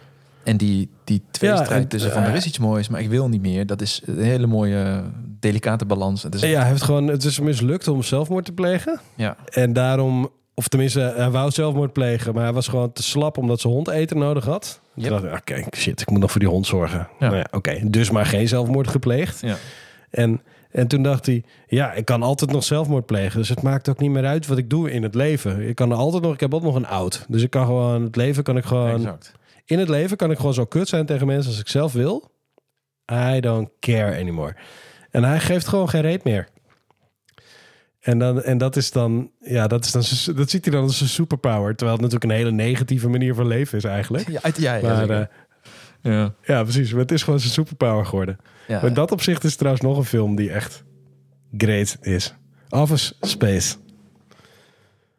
En die, die tweestrijd Ja, en, tussen van er is iets moois, maar ik wil niet meer. Dat is een hele mooie, delicate balans. Het is, Ja, hij heeft gewoon, het is mislukt om zelfmoord te plegen. ja, En daarom, of tenminste, hij wou zelfmoord plegen, maar hij was gewoon te slap omdat zijn hond eten nodig had. Yep. oké, shit, ik moet nog voor die hond zorgen. Ja. Nou ja, oké, dus maar geen zelfmoord gepleegd. ja. En, en toen dacht hij, ja, ik kan altijd nog zelfmoord plegen. Dus het maakt ook niet meer uit wat ik doe in het leven. Ik kan er altijd nog, ik heb altijd nog een oud. Dus ik kan gewoon, het leven kan ik gewoon, exact. in het leven kan ik gewoon zo kut zijn tegen mensen als ik zelf wil. I don't care anymore. En hij geeft gewoon geen reet meer. En, dan, en dat is dan, ja, dat, is dan, dat ziet hij dan als een superpower. Terwijl het natuurlijk een hele negatieve manier van leven is eigenlijk. Ja, uit, ja, ja, Maar eh, ja. ja, precies. Maar het is gewoon zijn superpower geworden. Ja. Maar in dat opzicht is er trouwens nog een film die echt great is. Office Space.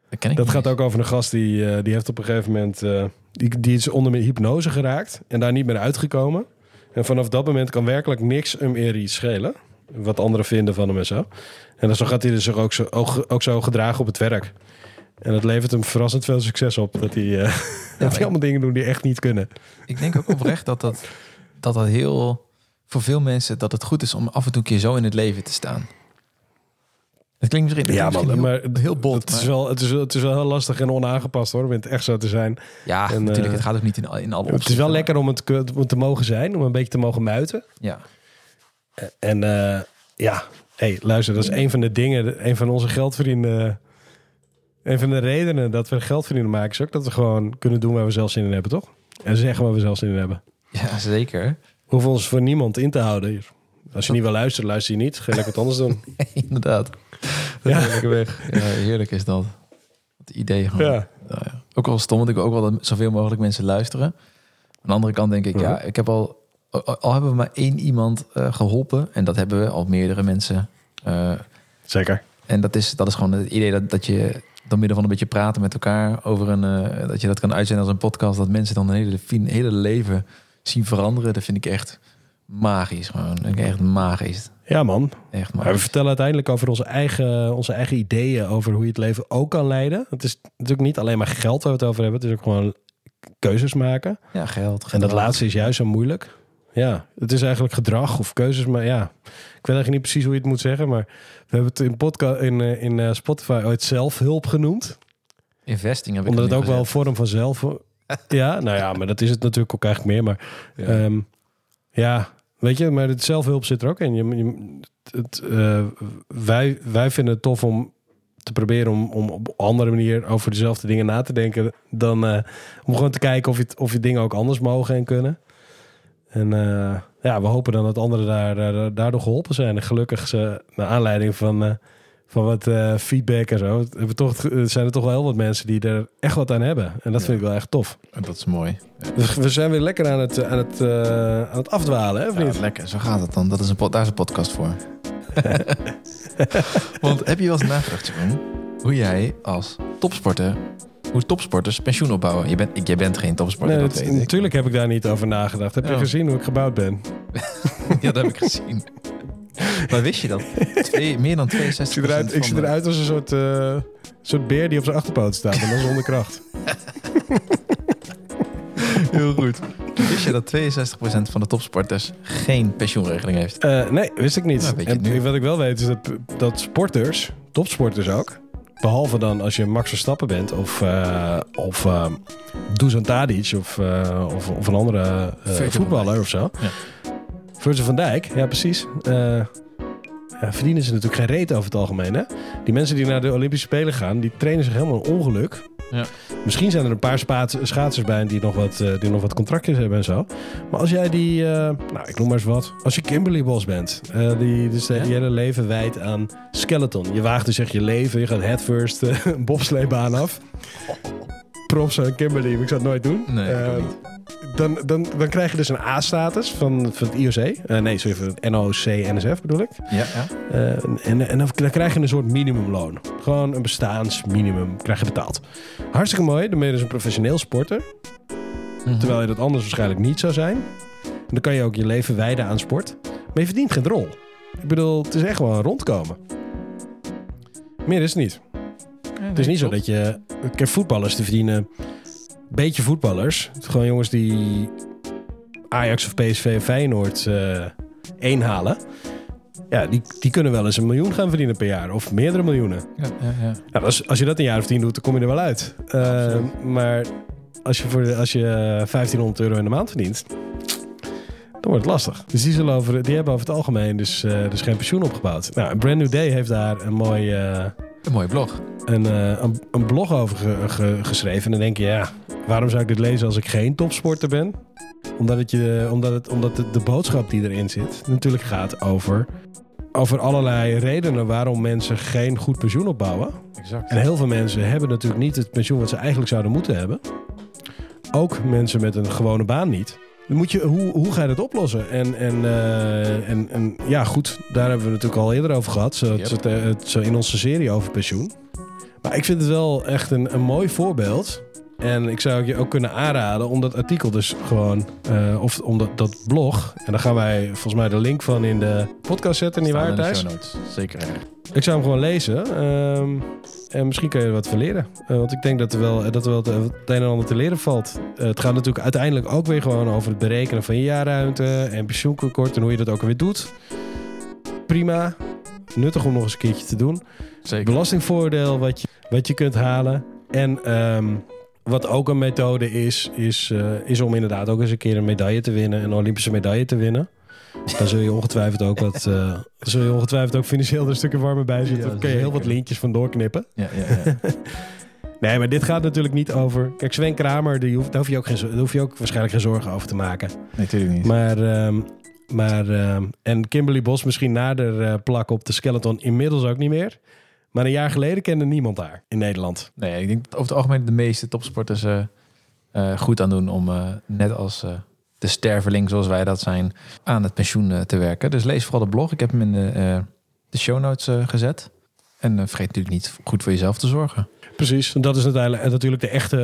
dat ken ik Dat gaat ook over een gast die, eh, die heeft op een gegeven moment... eh, die, die is onder hypnose geraakt en daar niet meer uitgekomen. En vanaf dat moment kan werkelijk niks hem eer iets schelen. Wat anderen vinden van hem en zo. En dan zo gaat hij zich ook zo, ook, ook zo gedragen op het werk. En dat levert hem verrassend veel succes op. Dat hij, <laughs> dat hij allemaal dingen doen die echt niet kunnen. Ik denk ook oprecht dat dat, dat dat heel... Voor veel mensen dat het goed is om af en toe een keer zo in het leven te staan. Het klinkt misschien, het Ja, klinkt man, misschien maar heel, heel bot. Het is, maar- wel, het, is, het is wel heel lastig en onaangepast hoor, om het echt zo te zijn. ja, en, natuurlijk. eh, het gaat ook niet in, in alle Het is wel maar- lekker om het, om het te mogen zijn, om een beetje te mogen muiten. Ja, En eh, ja, hey, luister, dat is een van de dingen, een van onze geldvrienden. Een van de redenen dat we geld verdienen maken is ook dat we gewoon kunnen doen waar we zelf zin in hebben, toch? En zeggen waar we zelf zin in hebben. ja zeker. Hoeven ons voor niemand in te houden hier. Als je niet wil luisteren, luister je niet. Ga je lekker wat anders doen. <laughs> Inderdaad. Ja. Ja. Lekker weg. Ja, heerlijk is dat. Het idee gewoon. Ja. Nou ja. Ook wel stom, want ik wil ook wel dat zoveel mogelijk mensen luisteren. Aan de andere kant denk ik, ja, ik heb al... Al hebben we maar één iemand eh, geholpen. En dat hebben we al meerdere mensen. eh, Zeker. en dat is, dat is gewoon het idee dat, dat je door middel van een beetje praten met elkaar over een... eh, dat je dat kan uitzenden als een podcast. Dat mensen dan een hele, hele leven zien veranderen. Dat vind ik echt magisch gewoon. Dat vind ik echt magisch. Ja, man. Echt Maar we vertellen uiteindelijk over onze eigen, onze eigen ideeën over hoe je het leven ook kan leiden. Het is natuurlijk niet alleen maar geld waar we het over hebben. Het is ook gewoon keuzes maken. Ja, geld. En dat laatste is juist zo moeilijk. Ja, het is eigenlijk gedrag of keuzes. Maar ja, ik weet eigenlijk niet precies hoe je het moet zeggen. Maar we hebben het in, podcast, in, eh, in eh, Spotify ooit zelfhulp genoemd. Investing heb ik Omdat het ook wel een vorm van zelf... <laughs> Ja, nou ja, maar dat is het natuurlijk ook eigenlijk meer. Maar Ja. Ehm, ja, weet je, maar het zelfhulp zit er ook in. Je, je- het, eh, wij, wij vinden het tof om te proberen om, om op een andere manier over dezelfde dingen na te denken. Dan om gewoon te kijken of je, of je dingen ook anders mogen en kunnen. En eh, ja, we hopen dan dat anderen daar, daar, daardoor geholpen zijn. En gelukkig ze, naar aanleiding van, eh, van wat eh, feedback en zo, hebben toch, zijn er toch wel heel wat mensen die er echt wat aan hebben. En dat Ja. vind ik wel echt tof. Dat is mooi. We, we zijn weer lekker aan het, aan het, aan het afdwalen, hè, of Ja, niet? lekker, zo gaat het dan. Dat is een daar is een podcast voor. <laughs> Want heb je wel eens nagedacht, Jeroen, hoe jij als topsporter, hoe topsporters pensioen opbouwen? Je bent, jij bent geen topsporter, Nee, dat natuurlijk heb ik daar niet over nagedacht. Heb je gezien hoe ik gebouwd ben? <laughs> Ja, dat heb ik gezien. Maar wist je dat? Twee, meer dan 62 <laughs> Ik zie eruit, ik zie eruit als een soort, eh, soort beer die op zijn achterpoot staat. En dan zonder kracht. <laughs> Heel goed. Wist je dat 62% van de topsporters geen pensioenregeling heeft? Eh, nee, wist ik niet. Nou, en wat ik wel weet is dat, dat sporters, topsporters ook, behalve dan als je Max Verstappen bent of, eh of uh, Dusan Tadic of, eh, of, of een andere voetballer of zo. Ja. Virgil van Dijk, ja precies. Ja, verdienen ze natuurlijk geen reet over het algemeen. Hè? Die mensen die naar de Olympische Spelen gaan, die trainen zich helemaal een ongeluk. Ja. Misschien zijn er een paar spaats- schaatsers bij die nog, wat, eh, die nog wat contractjes hebben en zo. Maar als jij die, eh, nou ik noem maar eens wat. Als je Kimberly Bos bent, eh, die dus Ja? je hele leven wijdt aan skeleton. Je waagt dus echt je leven, je gaat headfirst <laughs> eh, een bobsleebaan af. Props aan Kimberly, ik zou het nooit doen. Nee, ik niet. Dan, dan, dan krijg je dus een A-status van, van het IOC. Eh, nee, sorry, van het NOC-NSF bedoel ik. Ja, ja. Eh, en en dan, krijg je een soort minimumloon. Gewoon een bestaansminimum krijg je betaald. Hartstikke mooi, dan ben je dus een professioneel sporter. Mhm. Terwijl je dat anders waarschijnlijk niet zou zijn. En dan kan je ook je leven wijden aan sport. Maar je verdient geen drol. Ik bedoel, het is echt gewoon rondkomen. Meer is het niet. Het is niet zo dat je... Kijk, voetballers die verdienen... Beetje voetballers. Gewoon jongens die Ajax of PSV of Feyenoord eh één halen. Ja, die, die kunnen wel eens een miljoen gaan verdienen per jaar. Of meerdere miljoenen. Ja, ja, ja. Nou, als, als je dat een jaar of tien doet, dan kom je er wel uit. Eh, maar als je, voor de, als je eh, 1500 euro in de maand verdient, dan wordt het lastig. Dus die, zullen over, die hebben over het algemeen dus, eh, dus geen pensioen opgebouwd. Nou, Brand New Day heeft daar een mooi... Een mooie blog. een, eh, een, een blog over ge- ge- geschreven. En dan denk je, ja, waarom zou ik dit lezen als ik geen topsporter ben? Omdat, het je, omdat, het, omdat de, de boodschap die erin zit natuurlijk gaat over, over allerlei redenen waarom mensen geen goed pensioen opbouwen. Exact. En heel veel mensen hebben natuurlijk niet het pensioen wat ze eigenlijk zouden moeten hebben. Ook mensen met een gewone baan niet. Dan moet je, hoe, hoe ga je dat oplossen? En, en, eh, en, en ja, goed, daar hebben we het natuurlijk al eerder over gehad. Zo, Yep. zo, in onze serie over pensioen. Maar ik vind het wel echt een, een mooi voorbeeld. En ik zou je ook kunnen aanraden om dat artikel dus gewoon, eh, of om dat, dat blog. En dan gaan wij volgens mij de link van in de podcast zetten, niet waar Staan in de Thijs? Zeker. Ik zou hem gewoon lezen. ehm, en misschien kun je er wat van leren. Eh, want ik denk dat er wel, dat er wel het, een en ander te leren valt. Eh, het gaat natuurlijk uiteindelijk ook weer gewoon over het berekenen van je jaarruimte en pensioenkort en hoe je dat ook weer doet. Prima. Nuttig om nog eens een keertje te doen. Zeker. Belastingvoordeel wat je, wat je kunt halen. En ehm, wat ook een methode is, is, eh, is om inderdaad ook eens een keer een medaille te winnen. Een Olympische medaille te winnen. Dan zul je ongetwijfeld ook wat. dan zul je ongetwijfeld ook financieel er een stukje warmer bij zitten. Ja, Dan kun je heel wat lintjes van doorknippen. Ja, ja, ja. <laughs> Nee, maar dit gaat natuurlijk niet over. Kijk, Sven Kramer, die hoeft, daar, hoef je ook geen, daar hoef je ook waarschijnlijk geen zorgen over te maken. Nee, natuurlijk niet. Maar, ehm, maar ehm, en Kimberly Bos misschien na de eh, plak op de skeleton inmiddels ook niet meer. Maar een jaar geleden kende niemand haar in Nederland. Nee, ik denk dat over het algemeen de meeste topsporters eh, goed aan doen om net als de sterveling zoals wij dat zijn, aan het pensioen eh, te werken. Dus lees vooral de blog. Ik heb hem in de, eh, de show notes eh, gezet. En vergeet natuurlijk niet goed voor jezelf te zorgen. Precies, en dat is uiteindelijk natuurlijk de echte,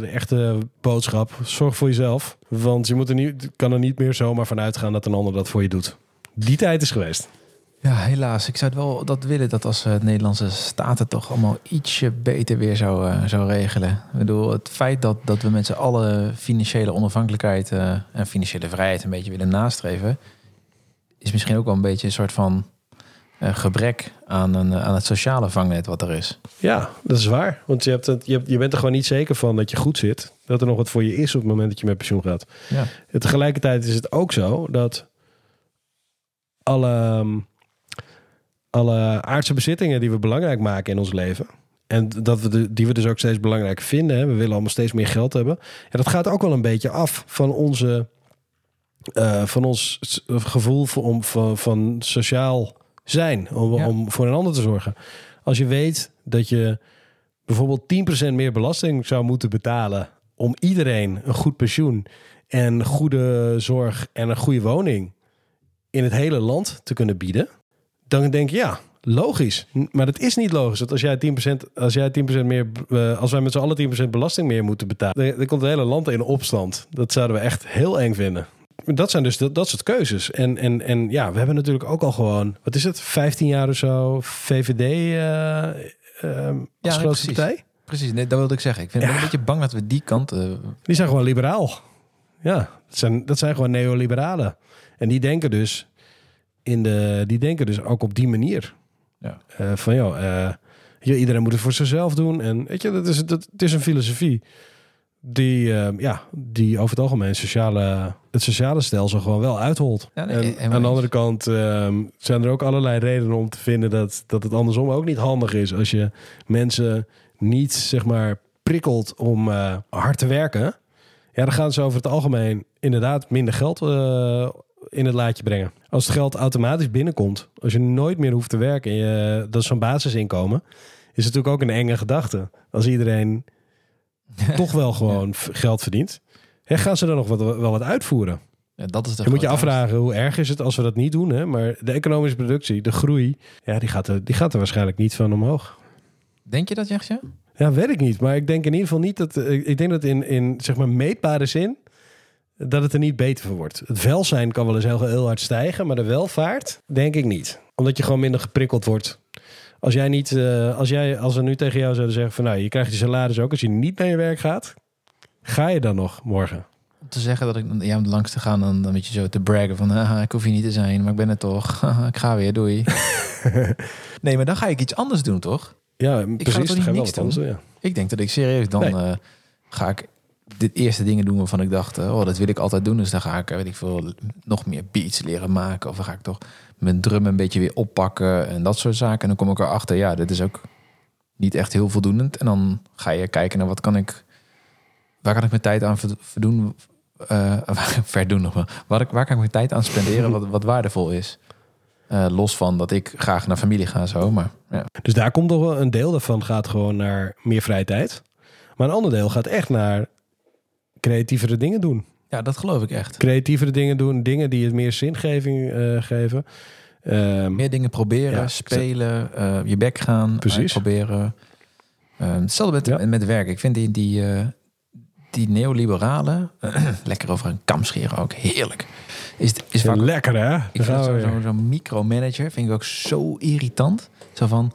de echte boodschap. Zorg voor jezelf, want je moet er niet, kan er niet meer zomaar van uitgaan dat een ander dat voor je doet. Die tijd is geweest. Ja, helaas. Ik zou het wel dat willen dat als eh, Nederlandse staat het toch allemaal ietsje beter weer zou, eh, zou regelen. Ik bedoel, het feit dat, dat we met z'n allen financiële onafhankelijkheid eh, en financiële vrijheid een beetje willen nastreven, is misschien ook wel een beetje een soort van gebrek aan, een, aan het sociale vangnet wat er is. Ja, dat is waar. Want je, hebt het, je, hebt- je bent er gewoon niet zeker van dat je goed zit. Dat er nog wat voor je is op het moment dat je met pensioen gaat. Ja, En tegelijkertijd is het ook zo dat alle, ehm, alle aardse bezittingen die we belangrijk maken in ons leven. En dat we de, die we dus ook steeds belangrijk vinden. Hè, we willen allemaal steeds meer geld hebben. En dat gaat ook wel een beetje af van onze. eh, van ons s- gevoel van, om, van, van sociaal zijn. Om, Ja. om voor een ander te zorgen. Als je weet dat je bijvoorbeeld 10% meer belasting zou moeten betalen. om iedereen een goed pensioen en goede zorg en een goede woning in het hele land te kunnen bieden, dan denk je ja, logisch. Maar dat is niet logisch. Dat als jij 10%, als jij 10% meer, eh, als wij met z'n allen 10% belasting meer moeten betalen, dan, komt het hele land in opstand. Dat zouden we echt heel eng vinden. Dat zijn dus dat, dat soort keuzes. En, en, en ja, we hebben natuurlijk ook al gewoon, wat is het, 15 jaar of zo, VVD eh, eh, als nee, grootste precies. partij. precies. Nee, dat wilde ik zeggen. Ik vind Ja. wel een beetje bang dat we die kant... eh, Die zijn gewoon liberaal. Ja, dat zijn, dat zijn gewoon neoliberalen. En die denken dus, in de, die denken dus ook op die manier. Ja. Eh, van joh, eh, ja, iedereen moet het voor zichzelf doen. En weet je, dat is, dat, het is een filosofie die, eh, ja, die over het algemeen sociale, het sociale stelsel gewoon wel uitholt. Ja, nee, en helemaal aan de andere kant ehm, zijn er ook allerlei redenen om te vinden dat, dat het andersom ook niet handig is. Als je mensen niet, zeg maar, prikkelt om eh, hard te werken. Ja, dan gaan ze over het algemeen inderdaad minder geld eh, in het laadje brengen. Als het geld automatisch binnenkomt, als je nooit meer hoeft te werken, en je, dat is zo'n basisinkomen, is het natuurlijk ook een enge gedachte. Als iedereen <laughs> toch wel gewoon geld verdient, hè, gaan ze dan nog wat, wel wat uitvoeren? Ja, dat is de Je moet je afvragen hoe erg is het als we dat niet doen. Hè? Maar de economische productie, de groei, ja, die, gaat er, die gaat er waarschijnlijk niet van omhoog. Denk je dat, Jechtje? Ja, weet ik niet. Maar ik denk in ieder geval niet dat. Ik ik denk dat in, in zeg maar meetbare zin. Dat het er niet beter van wordt. Het welzijn kan wel eens heel, heel hard stijgen. maar de welvaart denk ik niet. Omdat je gewoon minder geprikkeld wordt. Als jij niet. eh, als, jij, als we nu tegen jou zouden zeggen. van nou, je krijgt je salaris ook als je niet naar je werk gaat. Ga je dan nog morgen? Om te zeggen dat ik ja, om langs te gaan, dan, dan weet je zo te braggen van haha, ik hoef hier niet te zijn, maar ik ben er toch. <laughs> Ik ga weer, doei. <laughs> nee, maar dan ga ik iets anders doen, toch? Ja, toch precies. ga niks wat anders ja. Ik denk dat ik serieus dan Nee. eh, ga ik dit eerste dingen doen waarvan ik dacht, eh, oh, dat wil ik altijd doen. Dus dan ga ik, eh, weet ik veel, nog meer beats leren maken. Of dan ga ik toch mijn drum een beetje weer oppakken en dat soort zaken. En dan kom ik erachter, ja, dit is ook niet echt heel voldoenend. En dan ga je kijken naar wat kan ik, waar kan ik mijn tijd aan ver- verdoen, eh, <laughs> verdoen nog wel. Waar, waar kan ik mijn tijd aan spenderen wat, wat waardevol is. Los van dat ik graag naar familie ga zo, maar ja. Dus daar komt toch wel een deel daarvan gaat gewoon naar meer vrije tijd. Maar een ander deel gaat echt naar creatievere dingen doen. ja, dat geloof ik echt. Creatievere dingen doen, dingen die het meer zingeving eh, geven. Ehm, Meer dingen proberen, Ja, spelen, eh, je bek gaan, Precies. proberen. hetzelfde met, Ja. met werk. Ik vind die, die, eh, die neoliberalen, <clears throat> lekker over een kam scheren ook, heerlijk. Is, is vaak, lekker hè? ik vind zo'n zo, zo'n micromanager vind ik ook zo irritant. Zo van,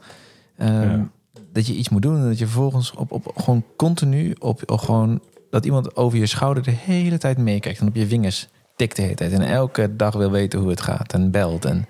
ehm, Ja. dat je iets moet doen en dat je vervolgens op, op gewoon continu op, op gewoon dat iemand over je schouder de hele tijd meekijkt en op je vingers tikt de hele tijd en elke dag wil weten hoe het gaat en belt en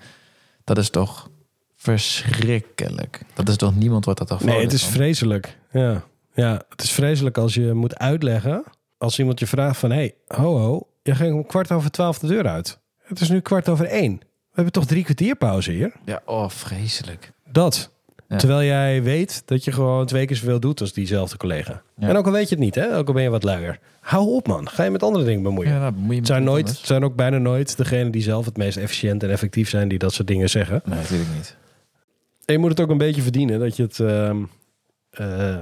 dat is toch verschrikkelijk. Dat is toch niemand wordt dat toch Nee, het is van? vreselijk. Ja. ja, het is vreselijk als je moet uitleggen. Als iemand je vraagt van... hey, ho ho, je ging om kwart over twaalf de deur uit. Het is nu kwart over één. We hebben toch drie kwartier pauze hier? Ja, oh vreselijk. Dat. Ja. Terwijl jij weet dat je gewoon twee keer zoveel doet als diezelfde collega. Ja. En ook al weet je het niet, hè? ook al ben je wat luier. Hou op man, ga je met andere dingen bemoeien. Ja, nou, het, met zijn nooit, anders. zijn ook bijna nooit degenen die zelf het meest efficiënt en effectief zijn die dat soort dingen zeggen. Nee, natuurlijk niet. En je moet het ook een beetje verdienen dat je het... ehm, eh,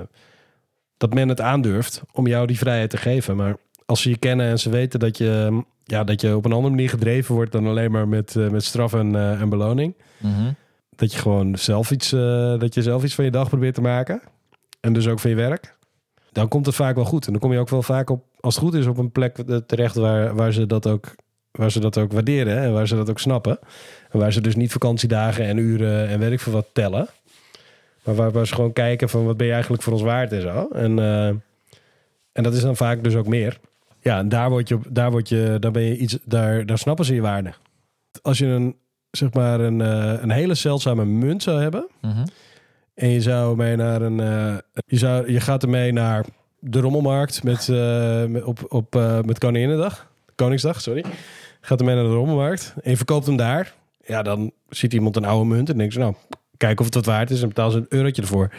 dat men het aandurft om jou die vrijheid te geven. Maar als ze je kennen en ze weten dat je, ehm, ja, dat je op een andere manier gedreven wordt dan alleen maar met, eh, met straf en, eh, en beloning. Mhm. Dat je gewoon zelf iets, eh, dat je zelf iets van je dag probeert te maken. En dus ook van je werk. Dan komt het vaak wel goed. En dan kom je ook wel vaak op, als het goed is, op een plek eh, terecht waar, waar, ze, dat ook, waar ze dat ook waarderen. En waar ze dat ook snappen. En waar ze dus niet vakantiedagen en uren en ik veel wat tellen. Maar waar, waar ze gewoon kijken van wat ben je eigenlijk voor ons waard en zo. En, eh, en dat is dan vaak dus ook meer. Ja, en daar word je, daar word je, daar ben je iets, daar, daar snappen ze je waarde. Als je een, zeg maar een, eh, een hele zeldzame munt zou hebben. Mhm. En je zou mee naar een. eh, je, zou, je gaat ermee naar de rommelmarkt met, eh, met, op, op, met Koninginnedag. Koningsdag, sorry. Gaat ermee naar de rommelmarkt. En je verkoopt hem daar. Ja, dan ziet iemand een oude munt en denkt ze, nou, kijk of het wat waard is. En betaal ze een eurotje ervoor.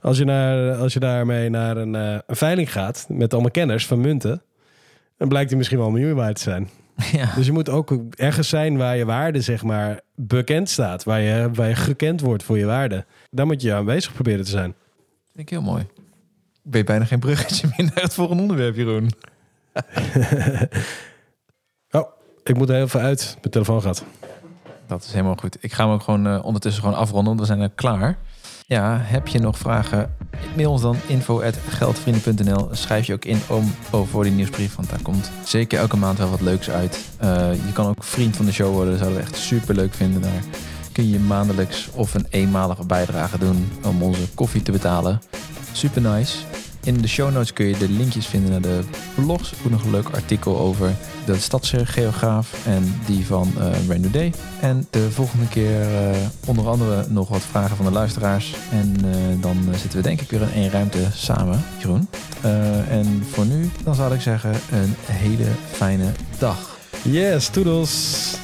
Als je, naar, als je daarmee naar een, een veiling gaat met allemaal kenners van munten. Dan blijkt die misschien wel een miljoen waard te zijn. <laughs> Ja. Dus je moet ook ergens zijn waar je waarde, zeg maar, bekend staat. Waar je, waar je gekend wordt voor je waarde. Daar moet je aanwezig proberen te zijn. Vind ik heel mooi. Ik weet bijna geen bruggetje meer naar het volgende onderwerp, Jeroen. <laughs> Oh, ik moet er heel veel uit. Mijn telefoon gaat. Dat is helemaal goed. Ik ga hem ook gewoon eh, ondertussen gewoon afronden, want we zijn er klaar. Ja, heb je nog vragen? Mail ons dan info.geldvrienden.nl. Schrijf je ook in om, voor die nieuwsbrief, want daar komt zeker elke maand wel wat leuks uit. Eh, je kan ook vriend van de show worden, dat zouden we echt super leuk vinden. Daar kun je maandelijks of een eenmalige bijdrage doen om onze koffie te betalen. Super nice. In de show notes kun je de linkjes vinden naar de blogs. Ook nog een leuk artikel over de stadsgeograaf en die van uh, Brand New Day. En de volgende keer uh, onder andere nog wat vragen van de luisteraars. En uh, dan zitten we denk ik weer in één ruimte samen, Jeroen. en voor nu, dan zou ik zeggen, een hele fijne dag. Yes, toedels.